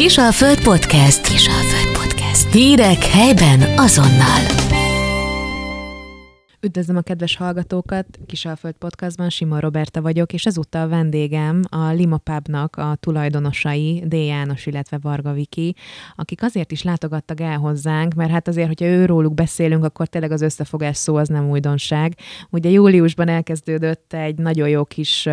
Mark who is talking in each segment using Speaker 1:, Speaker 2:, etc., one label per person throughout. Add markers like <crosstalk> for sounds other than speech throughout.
Speaker 1: Kisalföld Podcast. Kisalföld Podcast. Hírek helyben azonnal.
Speaker 2: Üdvözlöm a kedves hallgatókat, Kisalföld Podcastban Sima Roberta vagyok, és ezúttal vendégem a Lima Pubnak a tulajdonosai, D. János, illetve Varga Viki, akik azért is látogattak el hozzánk, mert hát azért, hogyha őróluk beszélünk, akkor tényleg az összefogás szó az nem újdonság. Ugye júliusban elkezdődött egy nagyon jó kis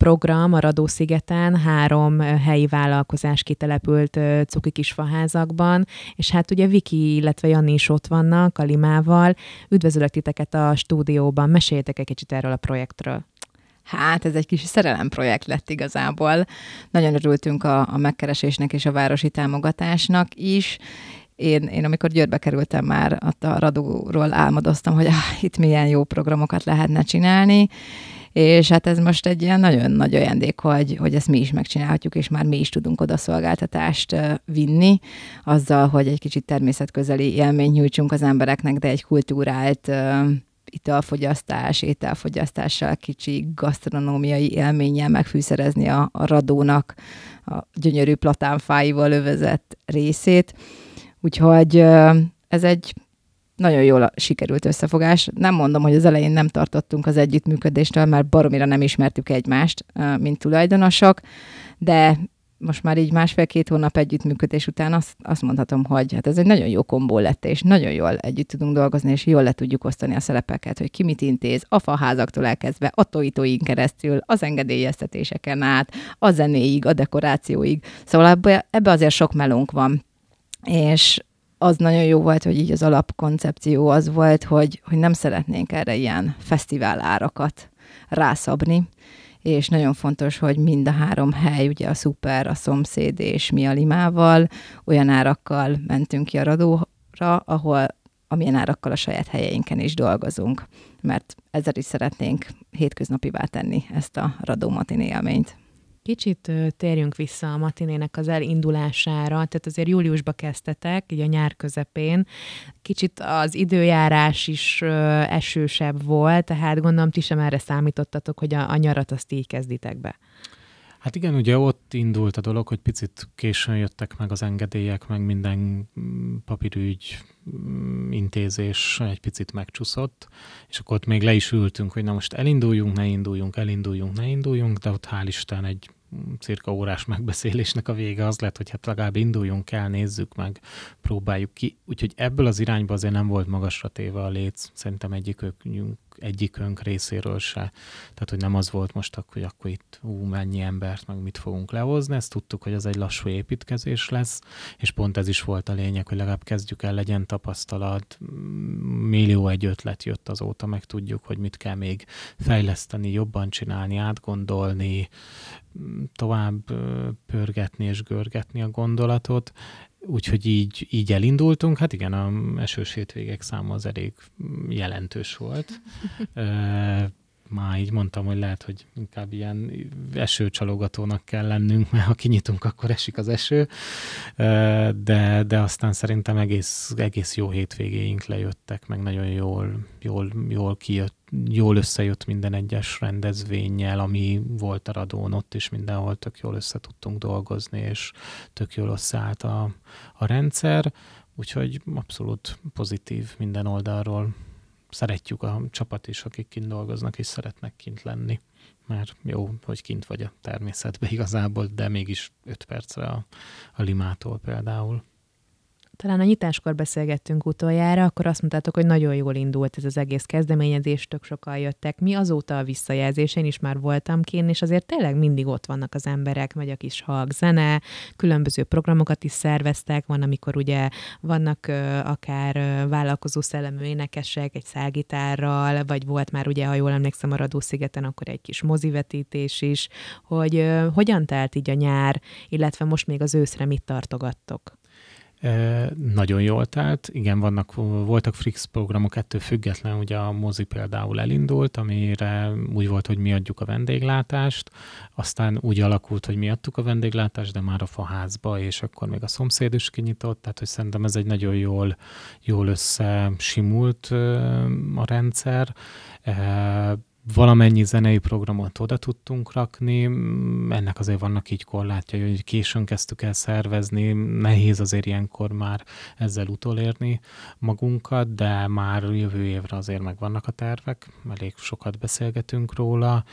Speaker 2: program a Radó-szigeten, három helyi vállalkozás kitelepült cuki kisfaházakban, és hát ugye Viki, illetve Jani is ott vannak a Limával. Üdvözlök titeket a stúdióban, meséljetek egy kicsit erről a projektről.
Speaker 3: Hát ez egy kis szerelemprojekt lett igazából. Nagyon örültünk a, a megkeresésnek és a városi támogatásnak is, én, én amikor Győrbe kerültem már, ott a Radóról álmodoztam, hogy ah, itt milyen jó programokat lehetne csinálni, és hát ez most egy ilyen nagyon nagy ajándék, hogy, hogy ezt mi is megcsinálhatjuk, és már mi is tudunk oda szolgáltatást vinni, azzal, hogy egy kicsit természetközeli élményt nyújtsunk az embereknek, de egy kultúrált italfogyasztás, ételfogyasztással, kicsi gasztronómiai élménnyel megfűszerezni a, a radónak a gyönyörű platánfáival övezett részét. Úgyhogy ez egy nagyon jól sikerült összefogás. Nem mondom, hogy az elején nem tartottunk az együttműködéstől, mert baromira nem ismertük egymást, mint tulajdonosok, de most már így másfél-két hónap együttműködés után azt, azt mondhatom, hogy hát ez egy nagyon jó kombó lett, és nagyon jól együtt tudunk dolgozni, és jól le tudjuk osztani a szerepeket, hogy ki mit intéz, a faházaktól elkezdve, a toitóin keresztül, az engedélyeztetéseken át, a zenéig, a dekorációig. Szóval ebbe, ebbe azért sok melónk van. És az nagyon jó volt, hogy így az alapkoncepció az volt, hogy, hogy nem szeretnénk erre ilyen fesztivál árakat rászabni, és nagyon fontos, hogy mind a három hely, ugye a szuper, a szomszéd és mi a limával, olyan árakkal mentünk ki a radóra, ahol amilyen árakkal a saját helyeinken is dolgozunk, mert ezzel is szeretnénk hétköznapivá tenni ezt a radó matiné élményt.
Speaker 2: Kicsit térjünk vissza a matinének az elindulására, tehát azért júliusba kezdtetek, így a nyár közepén. Kicsit az időjárás is esősebb volt, tehát gondolom ti sem erre számítottatok, hogy a, a nyarat azt így kezditek be.
Speaker 4: Hát igen, ugye ott indult a dolog, hogy picit későn jöttek meg az engedélyek, meg minden mm, papírügy intézés egy picit megcsúszott, és akkor ott még le is ültünk, hogy na most elinduljunk, ne induljunk, elinduljunk, ne induljunk, de ott hál' Isten egy cirka órás megbeszélésnek a vége az lett, hogy hát legalább induljunk el, nézzük meg, próbáljuk ki. Úgyhogy ebből az irányba azért nem volt magasra téve a léc, szerintem egyikünk, egyikünk részéről se. Tehát, hogy nem az volt most, hogy akkor itt ú, mennyi embert, meg mit fogunk lehozni, ezt tudtuk, hogy ez egy lassú építkezés lesz, és pont ez is volt a lényeg, hogy legalább kezdjük el, legyen tapasztalat, millió egy ötlet jött azóta, meg tudjuk, hogy mit kell még fejleszteni, jobban csinálni, átgondolni, tovább pörgetni és görgetni a gondolatot, úgyhogy így, így elindultunk. Hát igen, a esős hétvégek száma az elég jelentős volt. <laughs> Már így mondtam, hogy lehet, hogy inkább ilyen esőcsalogatónak kell lennünk, mert ha kinyitunk, akkor esik az eső. De, de aztán szerintem egész, egész jó hétvégéink lejöttek, meg nagyon jól, jól, jól kijött jól összejött minden egyes rendezvényel, ami volt a Radón, ott is mindenhol tök jól össze tudtunk dolgozni, és tök jól összeállt a, a rendszer, úgyhogy abszolút pozitív minden oldalról. Szeretjük a csapat is, akik kint dolgoznak, és szeretnek kint lenni. Mert jó, hogy kint vagy a természetben <laughs> igazából, de mégis 5 percre a, a limától például
Speaker 2: talán a nyitáskor beszélgettünk utoljára, akkor azt mondtátok, hogy nagyon jól indult ez az egész kezdeményezés, tök sokan jöttek. Mi azóta a visszajelzés, én is már voltam kén, és azért tényleg mindig ott vannak az emberek, megy a kis halk zene, különböző programokat is szerveztek, van, amikor ugye vannak ö, akár ö, vállalkozó szellemű énekesek egy szálgitárral, vagy volt már ugye, ha jól emlékszem, a Radó-szigeten, akkor egy kis mozivetítés is, hogy ö, hogyan telt így a nyár, illetve most még az őszre mit tartogattok?
Speaker 4: Nagyon jól telt. Igen, vannak, voltak Frix programok, ettől független, ugye a mozi például elindult, amire úgy volt, hogy mi adjuk a vendéglátást, aztán úgy alakult, hogy mi adtuk a vendéglátást, de már a faházba, és akkor még a szomszéd is kinyitott, tehát hogy szerintem ez egy nagyon jól, jól összesimult a rendszer valamennyi zenei programot oda tudtunk rakni, ennek azért vannak így korlátjai, hogy későn kezdtük el szervezni, nehéz azért ilyenkor már ezzel utolérni magunkat, de már jövő évre azért megvannak a tervek, elég sokat beszélgetünk róla,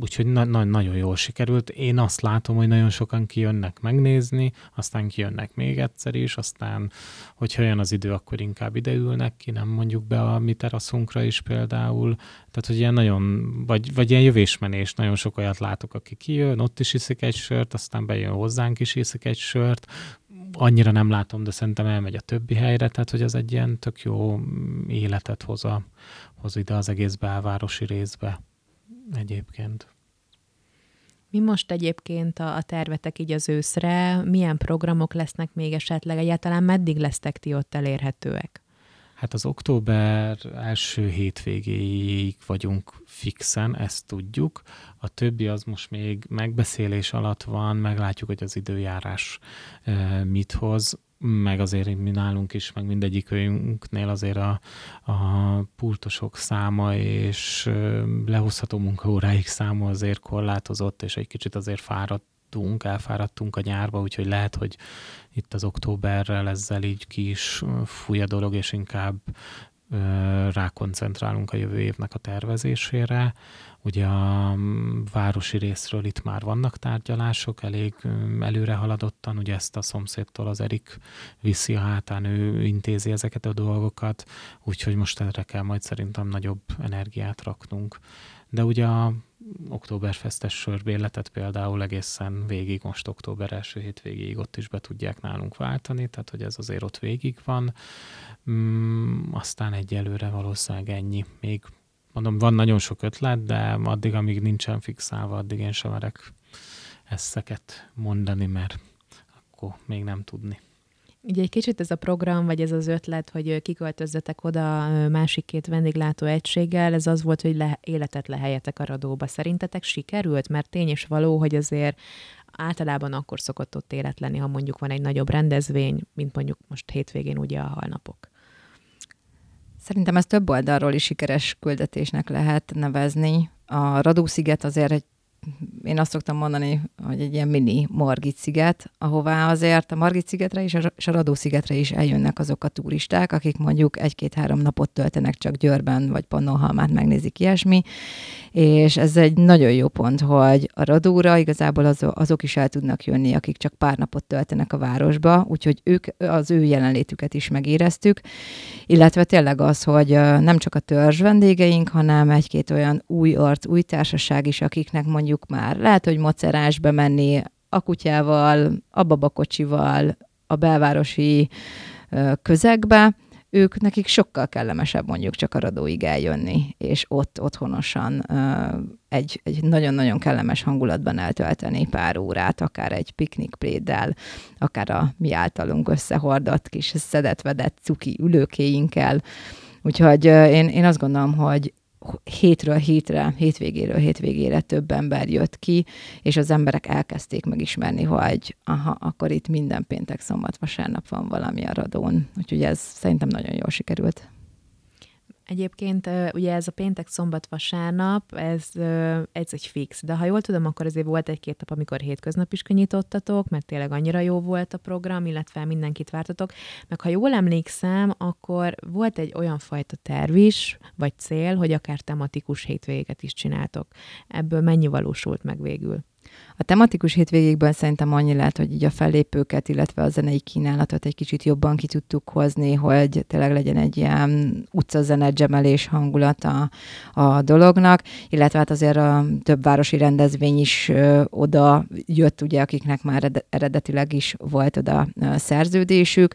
Speaker 4: úgyhogy na- na- nagyon jól sikerült. Én azt látom, hogy nagyon sokan kijönnek megnézni, aztán kijönnek még egyszer is, aztán, hogyha olyan az idő, akkor inkább ideülnek ki, nem mondjuk be a mi teraszunkra is például. Tehát, hogy ilyen nagyon, vagy, vagy ilyen jövésmenés, nagyon sok olyat látok, aki kijön, ott is iszik egy sört, aztán bejön hozzánk is iszik egy sört, annyira nem látom, de szerintem elmegy a többi helyre, tehát hogy az egy ilyen tök jó életet hoz, a, hoz ide az egész belvárosi részbe egyébként.
Speaker 2: Mi most egyébként a, a tervetek így az őszre? Milyen programok lesznek még esetleg? Egyáltalán meddig lesztek ti ott elérhetőek?
Speaker 4: Hát az október első hétvégéig vagyunk fixen, ezt tudjuk. A többi az most még megbeszélés alatt van, meglátjuk, hogy az időjárás eh, mit hoz meg azért mi nálunk is, meg mindegyikünknél azért a, a pultosok száma és lehozható munkaóráik száma azért korlátozott, és egy kicsit azért fáradtunk, elfáradtunk a nyárba, úgyhogy lehet, hogy itt az októberrel ezzel így ki is fúj a dolog, és inkább rákoncentrálunk a jövő évnek a tervezésére. Ugye a városi részről itt már vannak tárgyalások, elég előre haladottan, ugye ezt a szomszédtól az Erik viszi a hátán, ő intézi ezeket a dolgokat, úgyhogy most erre kell majd szerintem nagyobb energiát raknunk. De ugye a októberfesztes sörbérletet például egészen végig, most október első hétvégéig ott is be tudják nálunk váltani, tehát hogy ez azért ott végig van. Mm, aztán egyelőre valószínűleg ennyi. Még mondom, van nagyon sok ötlet, de addig, amíg nincsen fixálva, addig én sem merek eszeket mondani, mert akkor még nem tudni.
Speaker 2: Ugye egy kicsit ez a program, vagy ez az ötlet, hogy kiköltözzetek oda másik két vendéglátó egységgel, ez az volt, hogy le, életet lehelyetek a radóba. Szerintetek sikerült? Mert tény és való, hogy azért általában akkor szokott ott élet lenni, ha mondjuk van egy nagyobb rendezvény, mint mondjuk most hétvégén ugye a halnapok.
Speaker 3: Szerintem ez több oldalról is sikeres küldetésnek lehet nevezni. A Radó-sziget azért egy én azt szoktam mondani, hogy egy ilyen mini Margit sziget, ahová azért a Margit szigetre és a Radó szigetre is eljönnek azok a turisták, akik mondjuk egy-két-három napot töltenek csak Győrben, vagy Pannonhalmát megnézik ilyesmi, és ez egy nagyon jó pont, hogy a Radóra igazából az, azok is el tudnak jönni, akik csak pár napot töltenek a városba, úgyhogy ők az ő jelenlétüket is megéreztük, illetve tényleg az, hogy nem csak a törzs vendégeink, hanem egy-két olyan új arc, új társaság is, akiknek mondjuk már lehet, hogy mocerás bemenni a kutyával, a babakocsival, a belvárosi közegbe, ők nekik sokkal kellemesebb mondjuk csak a radóig eljönni, és ott otthonosan egy, egy nagyon-nagyon kellemes hangulatban eltölteni pár órát, akár egy piknikpléddel, akár a mi általunk összehordott kis szedetvedett cuki ülőkéinkkel. Úgyhogy én, én azt gondolom, hogy hétről hétre, hétvégéről hétvégére több ember jött ki, és az emberek elkezdték megismerni, hogy aha, akkor itt minden péntek, szombat, vasárnap van valami a radón. Úgyhogy ez szerintem nagyon jól sikerült.
Speaker 2: Egyébként ugye ez a péntek, szombat, vasárnap, ez, ez egy fix, de ha jól tudom, akkor azért volt egy-két nap, amikor hétköznap is könnyítottatok, mert tényleg annyira jó volt a program, illetve mindenkit vártatok, meg ha jól emlékszem, akkor volt egy olyan fajta terv is, vagy cél, hogy akár tematikus hétvéget is csináltok. Ebből mennyi valósult meg végül?
Speaker 3: A tematikus hétvégékben szerintem annyi lehet, hogy így a fellépőket, illetve a zenei kínálatot egy kicsit jobban ki tudtuk hozni, hogy tényleg legyen egy ilyen utcazene gemelés hangulata a dolognak, illetve hát azért a több városi rendezvény is ö, oda jött, ugye, akiknek már eredetileg is volt oda szerződésük,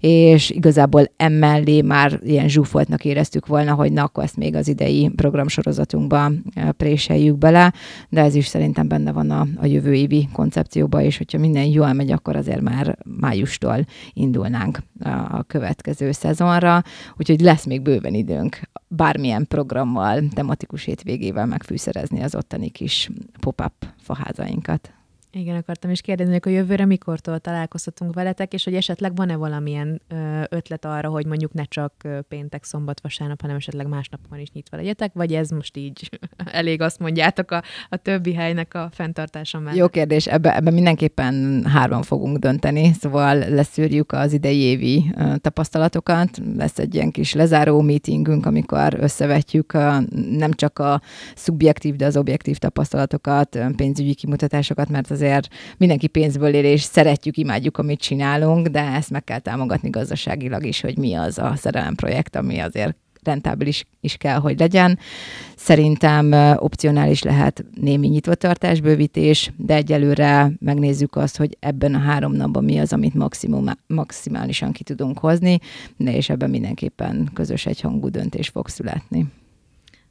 Speaker 3: és igazából emellé már ilyen zsúfoltnak éreztük volna, hogy na, akkor ezt még az idei programsorozatunkba préseljük bele, de ez is szerintem benne van a, a jövő évi koncepcióba, és hogyha minden jól megy, akkor azért már májustól indulnánk a következő szezonra, úgyhogy lesz még bőven időnk bármilyen programmal, tematikus hétvégével megfűszerezni az ottani kis pop-up faházainkat.
Speaker 2: Igen, akartam is kérdezni, hogy a jövőre mikortól találkozhatunk veletek, és hogy esetleg van-e valamilyen ötlet arra, hogy mondjuk ne csak péntek, szombat, vasárnap, hanem esetleg másnapon is nyitva legyetek, vagy ez most így <laughs> elég azt mondjátok a, a többi helynek a fenntartása mellett?
Speaker 3: Jó kérdés, ebben ebbe mindenképpen hárman fogunk dönteni, szóval leszűrjük az idei évi tapasztalatokat, lesz egy ilyen kis lezáró meetingünk, amikor összevetjük nem csak a szubjektív, de az objektív tapasztalatokat, pénzügyi kimutatásokat, mert azért mindenki pénzből él, és szeretjük, imádjuk, amit csinálunk, de ezt meg kell támogatni gazdaságilag is, hogy mi az a szerelemprojekt, ami azért rentábilis is kell, hogy legyen. Szerintem opcionális lehet némi nyitvatartás, bővítés, de egyelőre megnézzük azt, hogy ebben a három napban mi az, amit maximum, maximálisan ki tudunk hozni, és ebben mindenképpen közös egyhangú döntés fog születni.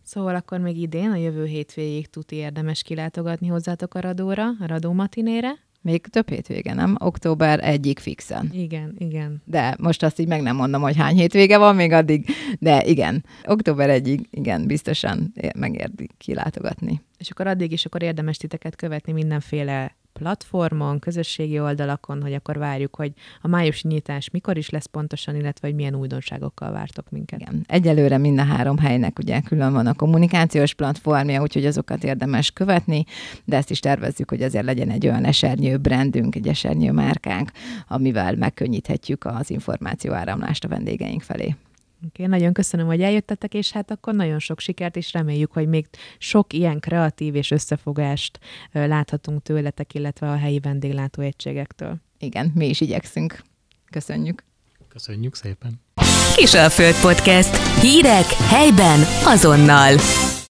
Speaker 2: Szóval akkor még idén, a jövő hétvégéig tuti érdemes kilátogatni hozzátok a Radóra, a Radó matinére.
Speaker 3: Még több hétvége, nem? Október egyik fixen.
Speaker 2: Igen, igen.
Speaker 3: De most azt így meg nem mondom, hogy hány hétvége van még addig, de igen, október egyik, igen, biztosan megérdi kilátogatni.
Speaker 2: És akkor addig is akkor érdemes titeket követni mindenféle platformon, közösségi oldalakon, hogy akkor várjuk, hogy a májusi nyitás mikor is lesz pontosan, illetve hogy milyen újdonságokkal vártok minket.
Speaker 3: Igen. Egyelőre mind a három helynek ugye külön van a kommunikációs platformja, úgyhogy azokat érdemes követni, de ezt is tervezzük, hogy azért legyen egy olyan esernyő brandünk, egy esernyő márkánk, amivel megkönnyíthetjük az információ áramlást a vendégeink felé.
Speaker 2: Oké, okay, nagyon köszönöm, hogy eljöttetek, és hát akkor nagyon sok sikert, és reméljük, hogy még sok ilyen kreatív és összefogást láthatunk tőletek, illetve a helyi vendéglátóegységektől.
Speaker 3: Igen, mi is igyekszünk. Köszönjük.
Speaker 4: Köszönjük szépen.
Speaker 1: Kisalföld Podcast. Hírek helyben azonnal.